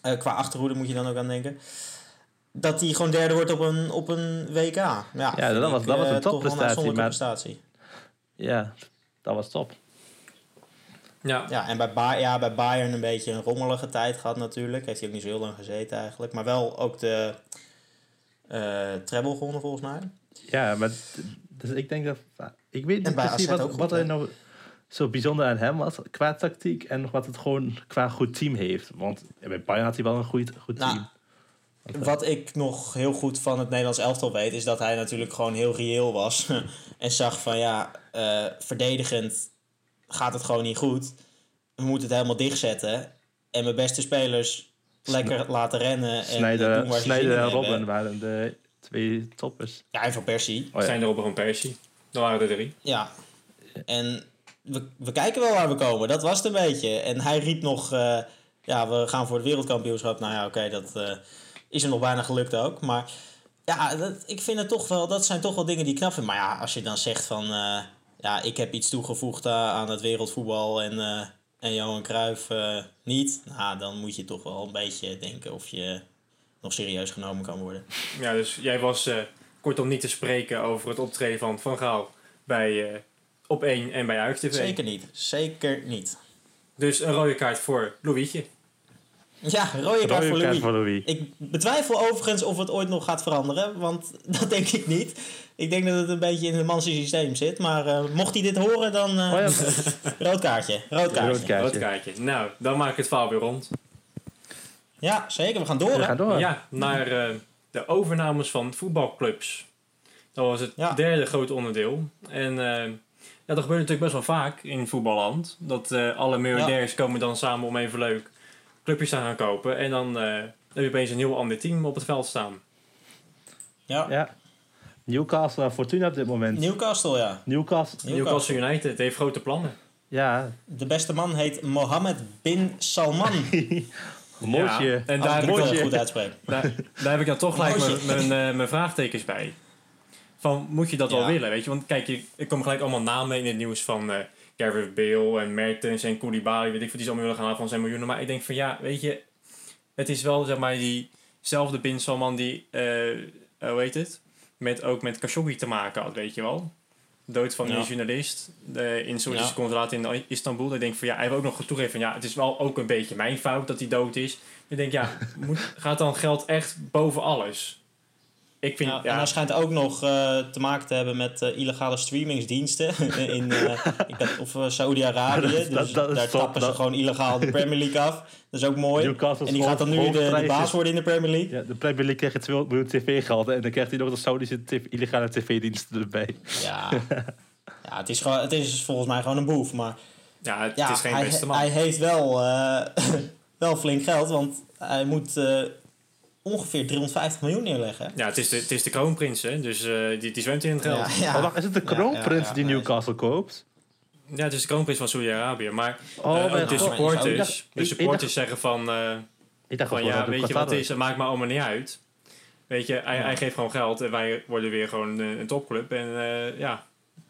Eh, qua achterhoede moet je dan ook aan denken. Dat hij gewoon derde wordt op een, op een WK. Ja, dat vind was- ik, dat was een eh, toch wel topprestatie, maar- prestatie. ja, dat was top. Ja. Ja, en bij, ba ja, bij Bayern een beetje een rommelige tijd gehad natuurlijk. Heeft hij ook niet zo heel lang gezeten eigenlijk. Maar wel ook de eh treble gewonnen volgens mij. Ja, maar dus ik denk dat... Ik weet niet precies wat, wat er nou zo bijzonder aan hem was qua tactiek en wat het gewoon qua goed team heeft. Want bij Bayern had hij wel een goed, goed Nou, team. Wat ik nog heel goed van het Nederlands elftal weet, is dat hij natuurlijk gewoon heel reëel was. en zag van ja, eh, verdedigend gaat het gewoon niet goed. We moeten het helemaal dichtzetten. En mijn beste spelers lekker laten rennen. En eh, Snijder, doen waar ze Snijder zin in en hebben. Robben waren de twee toppers. Ja, en Van Persie. Oh, ja. Zijn er op een Persie. Dan waren er drie. Ja. En we, we kijken wel waar we komen. Dat was het een beetje. En hij riep nog... eh, ja, we gaan voor het wereldkampioenschap. Nou ja, oké, dat eh, is hem nog bijna gelukt ook. Maar ja, dat, ik vind het toch wel... Dat zijn toch wel dingen die ik knap vind. Maar ja, als je dan zegt van... eh, ja, ik heb iets toegevoegd eh, aan het wereldvoetbal en, eh, en Johan Cruijff niet. Nou, dan moet je toch wel een beetje denken of je nog serieus genomen kan worden. Ja, dus jij was eh, kortom niet te spreken over het optreden van Van Gaal bij eh, Op 1 en bij Ajax TV. Zeker niet. Zeker niet. Dus een rode kaart voor Louietje. Ja, rode kaart voor Rode kaart Louis. voor Louis. Ik betwijfel overigens of het ooit nog gaat veranderen, want dat denk ik niet. Ik denk dat het een beetje in het manse systeem zit, maar eh, mocht hij dit horen, dan eh, Oh ja, rood kaartje. Rood kaartje. rood kaartje. Rood kaartje. Nou, dan maak ik het verhaal weer rond. Ja, zeker. We gaan door. We hè? gaan door. Ja, naar eh, de overnames van voetbalclubs. Dat was het Ja. derde grote onderdeel. En eh, ja, dat gebeurt natuurlijk best wel vaak in voetballand. Dat eh, alle miljardairs komen dan samen om even leuk clubjes te gaan kopen. En dan eh, heb je opeens een heel ander team op het veld staan. Ja. Ja. Newcastle en Fortuna op dit moment. Newcastle, ja. Newcastle. Newcastle United heeft grote plannen. Ja, De beste man heet Mohammed bin Salman. Ja, en Als daar ik ik je- goed uitspreek. daar, daar heb ik dan toch gelijk mijn, mijn, eh, mijn vraagtekens bij. Van, moet je dat wel willen, weet je? Want kijk, je, er komen gelijk allemaal namen in het nieuws van eh Gareth Bale en Mertens en Koulibaly, weet ik wat die ze allemaal willen gaan halen van zijn miljoenen. Maar ik denk van, ja, weet je, het is wel, zeg maar, diezelfde Bin Salman die, eh, eh, hoe heet het? Met, ook met Khashoggi te maken had, weet je wel? Dood van Ja. een journalist eh, in Soedische Ja. consulaat in Istanbul. Dan denk ik van, ja, hij heeft ook nog toegegeven van, ja, het is wel ook een beetje mijn fout dat hij dood is. Ik denk, ja, moet, gaat dan geld echt boven alles? Ik vind, Ja, ja, En hij schijnt ook nog eh, te maken te hebben met eh, illegale streamingsdiensten in eh, ik dacht, of Saudi-Arabië. Dus dat- dat is daar top, tappen ze gewoon illegaal de Premier League af. Dat is ook mooi. Newcastle En die gaat dan nu de, baas worden in de Premier League. Ja, de Premier League krijgt 200 miljoen tv-geld en dan krijgt hij nog de Saudische tv illegale tv-diensten erbij. Ja, ja het, is gewoon, het is volgens mij gewoon een boef. Maar ja, het ja, is geen hij, beste man. hij heeft wel, eh, wel flink geld, want hij moet eh, ongeveer 350 miljoen neerleggen. Ja, het is de, het is de kroonprins, hè? dus eh, die, die zwemt in het geld. Ja, Ja, ja. Oh, wacht, is het de Ja, kroonprins ja, ja, die. Newcastle koopt? het is de kroonprins van Saudi-Arabië. Maar Oh, eh, ook de supporters, dacht- de supporters ik zeggen van, eh, Ik dacht van ja, dat weet je wat het is, het maakt me allemaal niet uit. Weet je, hij, Ja. hij geeft gewoon geld en wij worden weer gewoon een, een topclub. En eh, ja,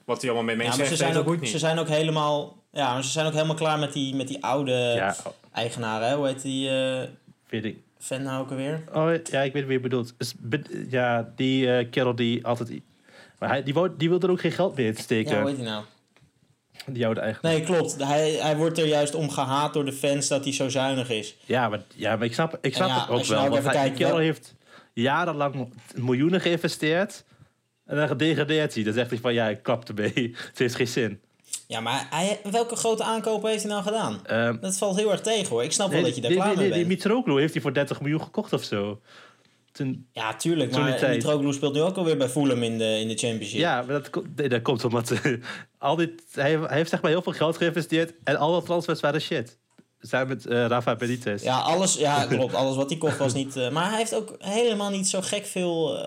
wat hij allemaal met Ja, mensen maar ze zegt, zijn, dat boeit ook, niet. ze zijn ook helemaal, ja, maar ze zijn ook helemaal klaar met die, met die oude Ja, eigenaren. Hè? Hoe heet die eh weet ik. Fan nou ook alweer? Oh, ja, ik weet wie je bedoelt. Is, be- ja, die eh, kerel die altijd... Maar hij, die, wou, die wil er ook geen geld meer in Ja, steken. hoe heet die nou? die oude eigenaar. Nee, klopt. Hij, hij wordt er juist om gehaat door de fans dat hij zo zuinig is. Ja, maar, ja, maar ik snap, ik snap ja, het ook wel. nou want hij, die kerel wel- heeft jarenlang miljoenen geïnvesteerd. En dan gedegradeerd hij. Dan zegt hij van, ja, ik kap ermee. Het heeft geen zin. Ja, maar hij, welke grote aankopen heeft hij nou gedaan? Ehm, Dat valt heel erg tegen hoor. Ik snap wel nee, dat je daar klaar die, mee bent. Mitroglou heeft hij voor 30 miljoen gekocht of zo. Ja, tuurlijk. Maar. Mitroglou speelt nu ook alweer bij Fulham in de, in de Championship. ja, maar dat, ko- nee, dat komt omdat eh, al dit, hij, hij heeft zeg maar heel veel geld geïnvesteerd. En al dat transfers waren shit. Samen met eh, Rafa Benitez. Ja, alles, ja, klopt. Alles wat hij kocht was niet... eh, maar hij heeft ook helemaal niet zo gek veel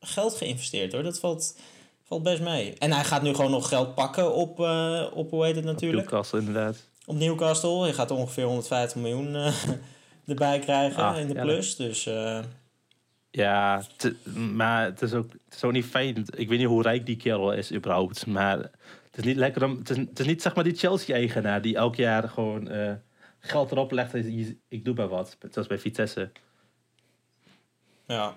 geld geïnvesteerd hoor. Dat valt, valt best mee. En hij gaat nu gewoon nog geld pakken op, eh, op hoe heet het natuurlijk? Newcastle, inderdaad. Op Newcastle. Hij gaat ongeveer 150 miljoen eh, erbij krijgen Ah, in de ja, plus. Dus eh, Ja, maar het is, ook, het is ook niet fijn. Ik weet niet hoe rijk die kerel is überhaupt. Maar het is niet lekker om... Het is, het is niet zeg maar die Chelsea-eigenaar die elk jaar gewoon geld erop legt. Ik doe maar wat. Zoals bij Vitesse. ja.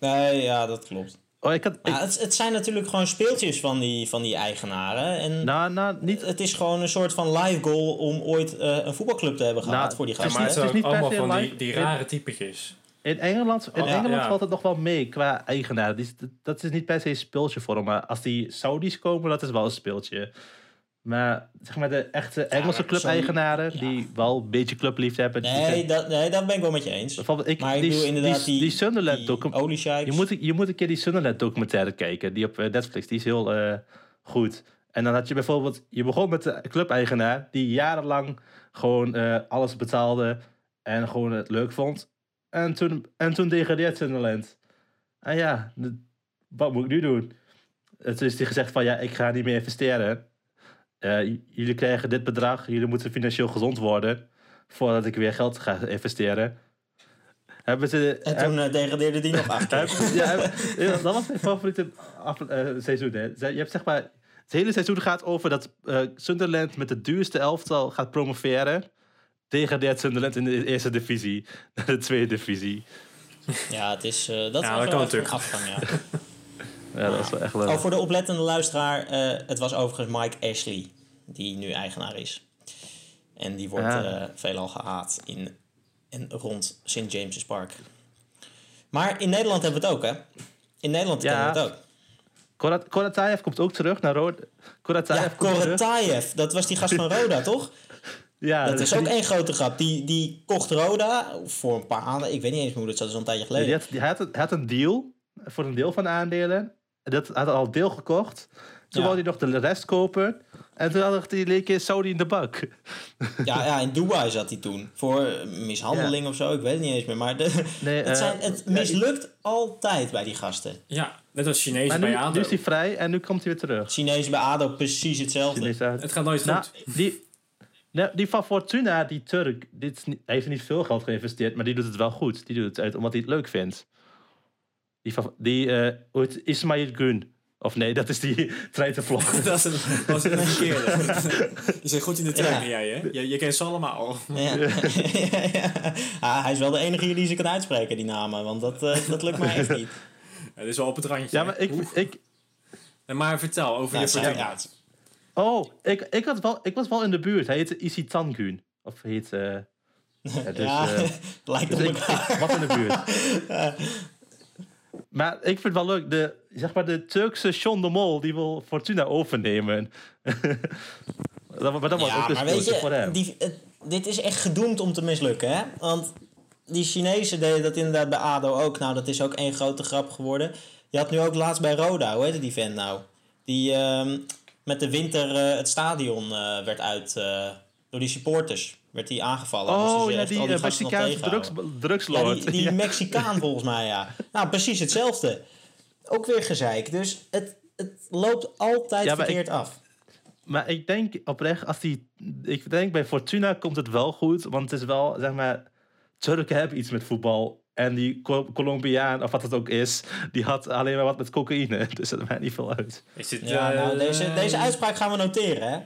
Nee, ja, dat klopt. Oh, ik had... Ik, Maar het, het zijn natuurlijk gewoon speeltjes van die, van die eigenaren. En nou, nou, niet... het is gewoon een soort van live goal om ooit eh, een voetbalclub te hebben gehad Nou, voor die is maar gasten. het is het ook is niet per allemaal se van die, live. die rare typetjes. In Engeland, in Oh, Engeland ja. valt het nog wel mee qua eigenaar. Die, is- dat is niet per se een speeltje voor hem. Maar als die Saudis komen, dat is wel een speeltje. Maar zeg maar de echte Engelse maar club-eigenaren... ja. die wel een beetje clubliefde hebben... Nee, zijn- dat, nee, dat ben ik wel met je eens. bijvoorbeeld ik, Maar ik die, inderdaad die, Sunderland die docu- oliesheiks. Je moet, je moet een keer die Sunderland documentaire kijken. Die op eh, Netflix. Die is heel eh, goed. En dan had je bijvoorbeeld... Je begon met de clubeigenaar... die jarenlang gewoon eh, alles betaalde... en gewoon het leuk vond. En toen, en toen degradeert Sunderland. ah ja, wat moet ik nu doen? En toen is hij gezegd van, ja, ik ga niet meer investeren. Eh, jullie krijgen dit bedrag, jullie moeten financieel gezond worden voordat ik weer geld ga investeren. Hebben ze... En toen eh, degradeerde die nog acht keer. Heb- ja, heb- dat was mijn favoriete af, eh, seizoen. Hè. Je hebt zeg maar, het hele seizoen gaat over dat eh, Sunderland met de duurste elftal gaat promoveren. Degradeert Sunderland in de eerste divisie naar de tweede divisie. Ja, het is, eh, dat dat was kan wel een natuurlijk. afgang, ja. Ja, dat is wel echt leuk. Oh, voor de oplettende luisteraar, eh, het was overigens Mike Ashley, die nu eigenaar is. En die wordt Ah. eh, veelal gehaat in en rond St. James's Park. Maar in Nederland hebben we het ook, hè? In Nederland Ja. kennen we het ook. Korat- Korataev komt ook terug naar Ja, komt terug. Korataev, dat was die gast van Roda, toch? Ja, Dat is ook die- één grote grap. Die, die kocht Roda voor een paar maanden. Ik weet niet eens hoe dat zat, dat is al een tijdje geleden. had, die had, hij had een deal voor een deel van de aandelen. Dat had hij al deel gekocht. Toen Ja. wou hij nog de rest kopen. En toen had hij een keer Saudi in de bak. Ja, ja, in Dubai zat hij toen. Voor mishandeling of zo, ik weet het niet eens meer. Maar de, Nee, het, eh, zijn, het mislukt altijd bij die gasten. Ja, net als Chinezen Maar bij nu, ADO. nu is hij vrij en nu komt hij weer terug. Chinezen bij ADO precies hetzelfde. Chinees. Het gaat nooit Nou, goed. die, nou, die van Fortuna, die Turk, dit hij heeft niet veel geld geïnvesteerd, maar die doet het wel goed. Die doet het uit omdat hij het leuk vindt. Die, die eh, Ismail Gun. Of nee, dat is die treitenvlog. Dat is een, dat is een verkeerde. Je zit goed in de trein, Ja. jij, hè? Je, je kent ze allemaal. Ja. Ja. Ah, hij is wel de enige hier die ze kan uitspreken, die namen. Want dat, eh, dat lukt mij echt niet. Het is wel op het randje. ja, maar ik, ik, Maar vertel over je het- oh, ik, ik, had wel, ik was wel in de buurt. Hij heette Isitan Gun. Of hij heet... eh, ja, dus, ja, eh, lijkt op dus ik, elkaar. ik was in de buurt. Maar ik vind het wel leuk, de, zeg maar de Turkse Sean de Mol, die wil Fortuna overnemen. dat, maar dat ja, ook dus maar weet voor je, hem. die, het- dit is echt gedoemd om te mislukken, hè? Want die Chinezen deden dat inderdaad bij ADO ook. Nou, dat is ook één grote grap geworden. Je had nu ook laatst bij Roda, hoe heette die vent nou? Die ehm, met de winter eh, het stadion eh, werd uit... eh, door die supporters werd die aangevallen. Oh ze ja, die, eh, nog Mexicaanse drugs. Ja, drugslord. die, die Mexicaan volgens mij, ja. Nou, precies hetzelfde. Ook weer gezeik. Dus het, het loopt altijd Ja, verkeerd af. Maar ik denk oprecht, als die. Ik denk bij Fortuna komt het wel goed. Want het is wel, zeg maar. Turken hebben iets met voetbal. En die Co- Colombiaan, of wat het ook is, die had alleen maar wat met cocaïne. Dus dat maakt niet veel uit. Is dit, Ja, eh, nou, deze, deze uitspraak gaan we noteren, hè?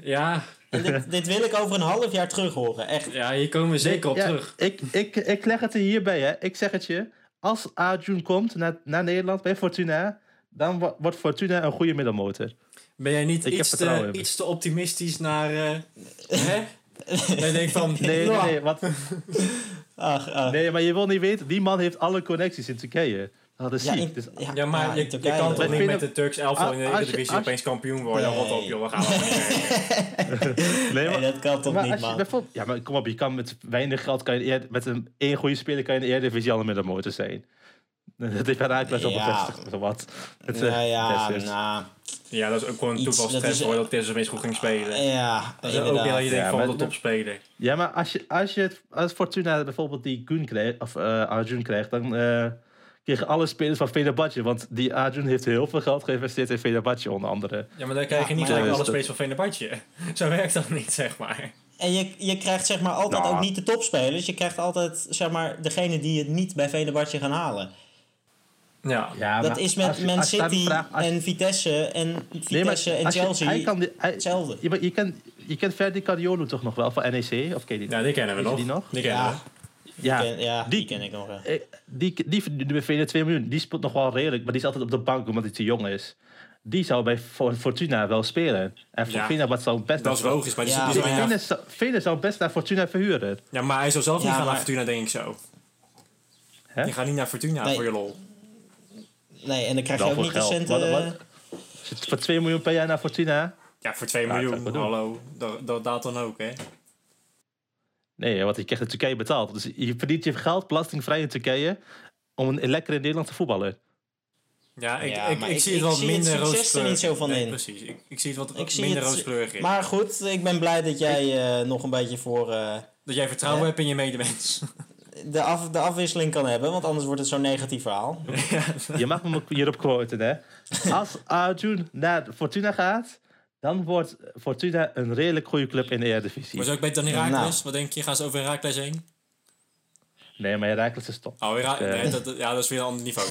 Ja, En dit, dit wil ik over een half jaar terug horen. Echt. ja, hier komen we zeker op Ja, terug. Ik, ik, ik leg het er hierbij, hè. Ik zeg het je. Als Arjun komt naar, naar Nederland bij Fortuna, dan wo- wordt Fortuna een goede middelmotor. Ben jij niet iets te, iets te optimistisch naar... eh hè? Nee, denk van... Nee, nee, nee, wat, Ach, ach. nee, maar je wil niet weten, die man heeft alle connecties in Turkije. Dat is Ja, ziek. in- Dus- ja, Ja, maar ja, je, kan toch niet met de Turks elftal in de je- Eredivisie opeens kampioen worden? Nee. Rot op, joh. We gaan allemaal niet nee, Nee, dat kan toch maar niet, je man. ja, maar kom op, je kan met weinig geld, kan je met een één goede speler kan je in de Eredivisie al een middelmotor zijn. Dat heeft Herakles al Ja. bevestigd, of wat. Het, eh, Ja, nou, Ja, dat is ook gewoon een is- hoor, dat Tess opeens goed ging spelen. ja, Dat is ook dat je denkt van een topspeler. Ja, maar als je, als je het, als Fortuna bijvoorbeeld die Gun krijgt, of eh Arjun krijgt, dan eh kregen alle spelers van Fenerbahce. Want die Arjun heeft heel veel geld geïnvesteerd in Fenerbahce onder andere. Ja, maar dan krijg je Ja, niet gelijk alle spelers van Fenerbahce. Zo werkt dat niet, zeg maar. En je, je krijgt zeg maar altijd Nou. ook niet de topspelers. Je krijgt altijd zeg maar degene die het niet bij Venerbahce gaan halen. Ja. Ja, dat is met je- Man je City vraagt- als je- en Vitesse en Nee, maar Vitesse en je- Chelsea. hij kan die- hij- hetzelfde. Je, je, kent, je kent Ferdi Cardiolo toch nog wel van NEC? Of ken je die? ja, die kennen we je nog. die nog? Die kennen Ja, we. Ja, ken, ja die, die- ken ik nog wel. Eh, Die, die verdient bij VN 2 miljoen. Die speelt nog wel redelijk, maar die is altijd op de bank omdat hij te jong is. Die zou bij For- Fortuna wel spelen. En Ja. Fenerbahce zou best Dat is logisch, maar die, Ja, die, die zou- zou best naar Fortuna verhuren. ja, maar hij zou zelf niet Ja, gaan naar Fortuna, denk ik zo. Hè? Die gaat niet naar Fortuna Nee. voor je lol. Nee, en dan krijg je ook niet de geld. centen... Wat- wat- Als je het Voor 2 miljoen per jaar naar Fortuna? Ja, voor 2 Ja, dat miljoen, hallo. Dat, dat, dat dan ook, hè. Nee, want je krijgt in Turkije betaald. Dus je verdient je geld belastingvrij in Turkije om een lekker in Nederland te voetballen. Ja, ik, Ja, ik, ik, ik- zie het ik wat zie het minder succes er rooskleurig. niet zo van nee, in. precies. Ik, ik zie het wat minder rooskleurig in. Maar goed, ik ben blij dat jij eh, nog een beetje voor... eh, dat jij vertrouwen Ja. hebt in je medemens. de, af, de afwisseling kan hebben, want anders wordt het zo'n negatief verhaal. Je mag me hierop quoten, hè. Als Arjun naar Fortuna gaat, dan wordt Fortuna een redelijk goede club in de Eredivisie. Maar is ook beter dan Nou. Herakles? Wat denk je? Gaan ze over Herakles heen? Nee, maar Herakles is top. Oh, Hera- Eh. nee, dat, dat- ja, dat is weer een ander niveau.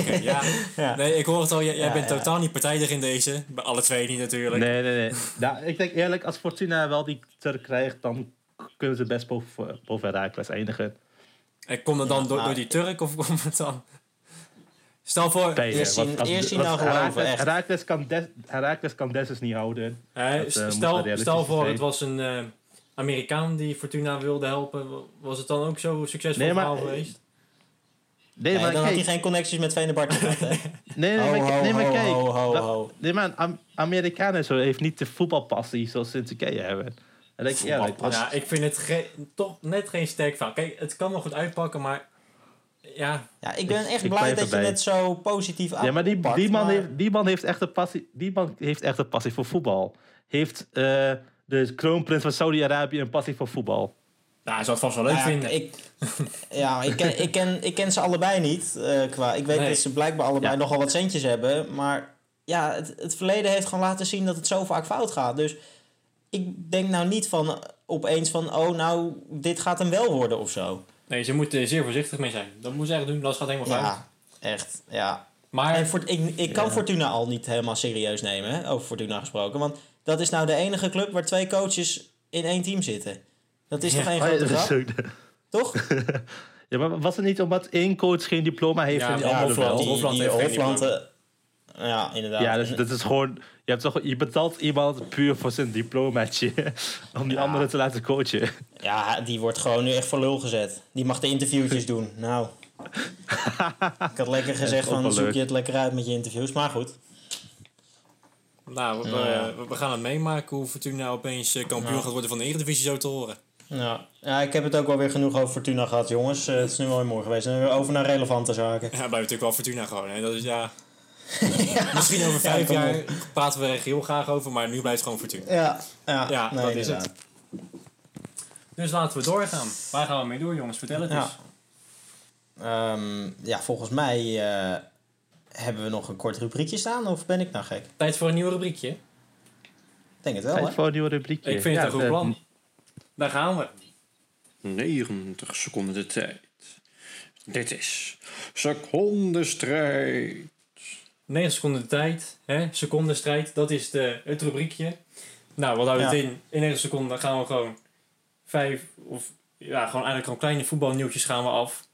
Oké, ja. Ja. Nee, ik hoor het al. Jij, jij Ja, bent ja. totaal niet partijdig in deze. Bij alle twee niet natuurlijk. Nee, nee, nee. Nou, ik denk eerlijk, als Fortuna wel die Turk krijgt, dan kunnen ze best boven, boven Herakles eindigen. En komt het dan Ja, door, nou, door die Turk of komt het dan... Stel voor... Eerst zien- als- eerst zien want dan geloven, Herakles, echt. Herakles kan, Des, Herakles kan Dessus niet houden. Dat, eh, stel, stel voor, zijn. het was een eh, Amerikaan die Fortuna wilde helpen. Was het dan ook zo succesvol Nee, maar- verhaal geweest? Nee, Nee, maar dan had hij geen connecties met gehad, hè? nee, nee, Ho, maar, ho, nee, maar ho, kijk. ho, ho, dat- ho. Nee, maar Am- Amerikaan zo heeft niet de voetbalpassie zoals ze in Turkije hebben. En ik Ja, ik vind het ge- toch net geen sterk verhaal. Kijk, het kan wel goed uitpakken, maar... Ja, Ja, ik ben echt ik blij dat je het zo positief Ja, maar die, die, man maar- heeft, die man heeft echt een passie. Die man heeft echt een passie voor voetbal. Heeft eh, de kroonprins van Saudi-Arabië een passie voor voetbal. nou, hij zou het vast wel leuk Nou ja, vinden. Ik, ja, ik ken, ik, ken, ik ken ze allebei niet. eh, qua, ik weet Nee. dat ze blijkbaar allebei Ja. nogal wat centjes hebben. Maar ja, het, het verleden heeft gewoon laten zien dat het zo vaak fout gaat. Dus ik denk nou niet van eh, opeens van... oh, nou, dit gaat hem wel worden of zo. Nee, ze moeten er zeer voorzichtig mee zijn. Dat moeten ze echt doen, dat gaat helemaal fout. Ja, echt, ja. Maar En voor, ik, ik kan Ja. Fortuna al niet helemaal serieus nemen, hè, over Fortuna gesproken. Want dat is nou de enige club waar twee coaches in één team zitten. Dat is Ja. toch één Oh, ja, grote grap, toch? ja, maar was het niet omdat één coach geen diploma heeft Ja, die andere Hofland, die, die heeft geen Hofland, diploma. eh, ja, inderdaad. Ja, dus dat is gewoon... Je, hebt toch, je betaalt iemand puur voor zijn diplomaatje. om die Ja. andere te laten coachen. Ja, die wordt gewoon nu echt voor lul gezet. Die mag de interviewtjes doen. Nou. Ik had lekker gezegd van zoek je het lekker uit met je interviews. Maar goed. nou, we, ja. we, we gaan het meemaken hoe Fortuna opeens eh, kampioen Ja. gaat worden van de Eredivisie zo te horen. Ja. ja, ik heb het ook wel weer genoeg over Fortuna gehad, jongens. Eh, het is nu wel weer mooi geweest. En over naar relevante zaken. Ja, blijft natuurlijk wel Fortuna gewoon. Hè? Dat is, ja... Misschien over vijf jaar op. praten we er heel graag over, maar nu blijft het gewoon Fortuna. Ja, ja, Ja, nee, dat is inderdaad. Dus laten we doorgaan. Waar gaan we mee door, jongens? Vertel het Ja. eens. Ehm, ja, volgens mij eh, hebben we nog een kort rubriekje staan. Of ben ik nou gek? Tijd voor een nieuw rubriekje. Ik denk het wel, Tijd hè? voor een nieuwe rubriekje. Ik vind het een goed plan. Daar gaan we. 90 seconden de tijd. Dit is secondenstrijd. 9 seconden de tijd. Hè? Secondenstrijd. Dat is de, het rubriekje. Nou, wat houdt het in? In 9 seconden gaan we gewoon vijf of ja, gewoon eigenlijk gewoon kleine voetbalnieuwtjes gaan we af.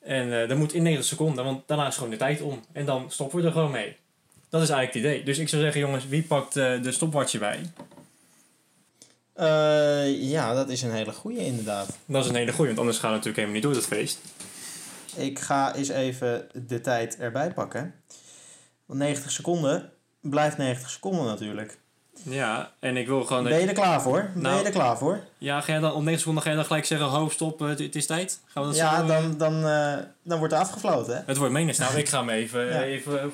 En eh dat moet in 9 seconden, want daarna is gewoon de tijd om. En dan stoppen we er gewoon mee. Dat is eigenlijk het idee. Dus ik zou zeggen, jongens, wie pakt eh, de stopwatch erbij? Eh, ja, dat is een hele goeie inderdaad. Dat is een hele goeie, want anders gaan we natuurlijk helemaal niet door dat feest. Ik ga eens even de tijd erbij pakken. Want 90 seconden blijft 90 seconden natuurlijk. Ja, en ik wil gewoon... dat- Ben je er klaar voor? Ben Nou, je er klaar voor? Ja, ga jij dan op 9 seconden ga je dan gelijk zeggen, ho, stop, eh, het, het is tijd? Gaan we dat Ja, zo, eh, dan, dan, eh, dan wordt er afgefloten, hè? Het wordt menens. Nou, ik ga hem even, Ja. even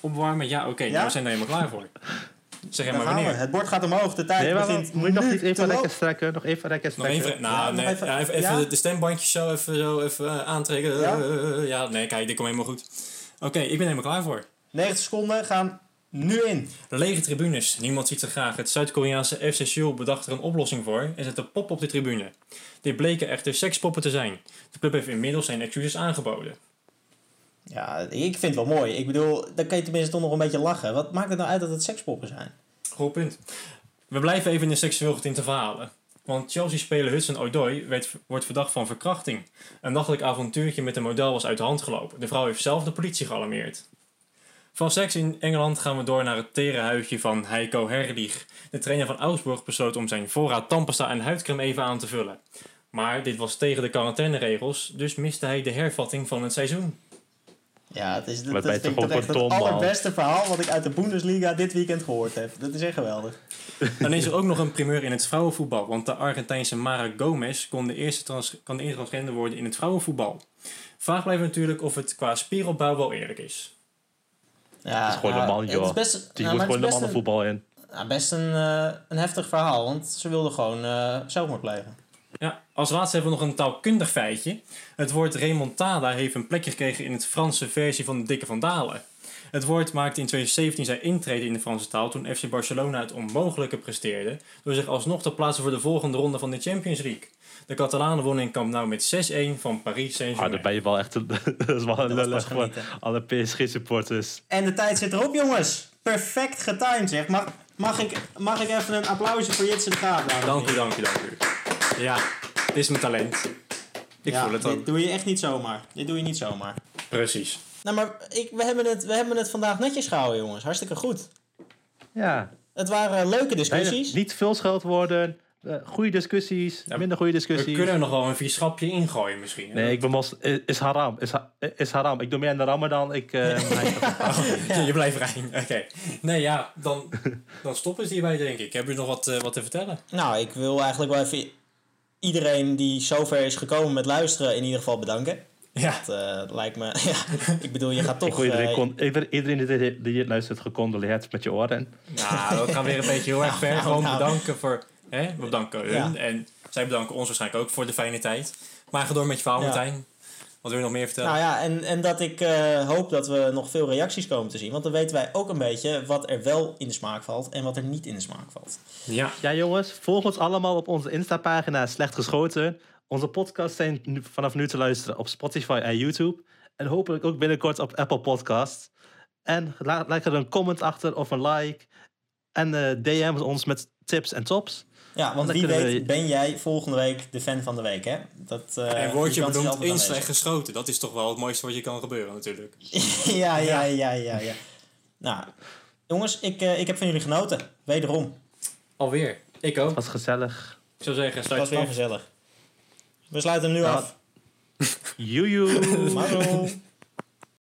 opwarmen. Ja, oké, Ja? nou, we zijn er helemaal klaar voor. Zeg Dan maar wanneer. Het bord gaat omhoog, de tijd Nee, maar begint moet je nog niet even rekken lopen. strekken? Nog even rekken Nog strekken? even, nou, Ja, nog nee, even- ja, even, ja? even de stembandjes zo even, zo even aantrekken. Ja? Ja, nee, kijk, dit komt helemaal goed. Oké, ik ben helemaal klaar voor. 90 seconden gaan nu in. Lege tribunes. Niemand ziet ze graag. Het Zuid-Koreaanse FC Seoul bedacht er een oplossing voor en zette pop op de tribune. Dit bleken echter sekspoppen te zijn. De club heeft inmiddels zijn excuses aangeboden. Ja, ik vind het wel mooi. Ik bedoel, dan kan je tenminste toch nog een beetje lachen. Wat maakt het nou uit dat het sekspoppen zijn? Goed punt. We blijven even in de seksueel getinte verhalen. Want Chelsea-speler Hudson Odoi werd, wordt verdacht van verkrachting. Een nachtelijk avontuurtje met een model was uit de hand gelopen. De vrouw heeft zelf de politie gealarmeerd. Van seks in Engeland gaan we door naar het tere huidje van Heiko Herlich. De trainer van Augsburg besloot om zijn voorraad tandpasta en huidcreme even aan te vullen. Maar dit was tegen de quarantaineregels, dus miste hij de hervatting van het seizoen. Ja, het is, dat, vind ik echt het allerbeste verhaal wat ik uit de Bundesliga dit weekend gehoord heb. Dat is echt geweldig. Dan is er ook nog een primeur in het vrouwenvoetbal. Want de Argentijnse Mara Gomez kon de eerste, trans kan de eerste transgender worden in het vrouwenvoetbal. Vraag blijft natuurlijk of het qua spieropbouw wel eerlijk is. Ja, Het is gewoon nou, een man, het joh. is best, Die nou, gewoon het de is best mannenvoetbal in. best een, eh, een heftig verhaal, want ze wilden gewoon eh zelfmoord plegen. Ja, als laatste hebben we nog een taalkundig feitje. Het woord remontada heeft een plekje gekregen in het Franse versie van de Dikke van Dalen. Het woord maakte in 2017 zijn intrede in de Franse taal toen FC Barcelona het onmogelijke presteerde door zich alsnog te plaatsen voor de volgende ronde van de Champions League. De Catalanen wonnen in Camp Nou met 6-1 van Paris Ah, Saint-Germain. dan ben je wel echt een, dat is wel een Dat lullig voor alle PSG-supporters. En de tijd zit erop, jongens. Perfect getimed, zeg. Mag, mag, ik, mag ik even een applausje voor Jitse de Graaf? Dank u, dank u, dank u. Ja, dit is mijn talent. Ik Ja, voel het Dit ook. doe je echt niet zomaar. Dit doe je niet zomaar. Precies. Nou, maar ik, we, hebben het, we hebben het vandaag netjes gehouden, jongens. Hartstikke goed. Ja, Het waren leuke discussies. niet veel scheldwoorden, eh goede discussies, Ja, minder goede We discussies. kunnen er nog wel een vies grapje ingooien misschien. Nee, ik ben mos, is, is haram. Is, ha- is haram. Ik doe meer aan de ramadan. Ik, eh, Je blijft rein. Oké. Nee, ja, dan, dan stoppen ze hierbij, denk ik. Heb je nog wat, eh, wat te vertellen? Nou, ik wil eigenlijk wel even iedereen die zover is gekomen met luisteren in ieder geval bedanken. Ja. Dat eh, lijkt me... Ja, ik bedoel, je gaat toch... iedereen, eh, kon, iedereen die, dit luistert gecondoleerd met je oren. Nou, dat gaat weer een beetje heel erg ver. nou, Gewoon nou. bedanken voor... Hè? We bedanken hun. Ja. En zij bedanken ons waarschijnlijk ook voor de fijne tijd. Maar ga door met je verhaal, Ja. Martijn. Wat wil je nog meer vertellen? Nou ja, en, en dat ik eh, hoop dat we nog veel reacties komen te zien. Want dan weten wij ook een beetje wat er wel in de smaak valt en wat er niet in de smaak valt. ja. Ja jongens, volg ons allemaal op onze Insta-pagina Slecht Geschoten. Onze podcasts zijn nu, vanaf nu te luisteren op Spotify en YouTube. En hopelijk ook binnenkort op Apple Podcasts. En laat lekker een comment achter of een like. En eh DM ons met tips en tops. Ja, want wie weet we- ben jij volgende week de fan van de week, hè? Dat, eh, en word je bedoeld altijd in slecht aanwezig. geschoten. Dat is toch wel het mooiste wat je kan gebeuren natuurlijk. ja, ja, ja, ja, ja. Nou, jongens, ik, eh, ik heb van jullie genoten. Wederom. Alweer. Ik ook. Was gezellig. Ik zou zeggen, Het sluit was weer af. gezellig. We sluiten hem nu af. Joejoe.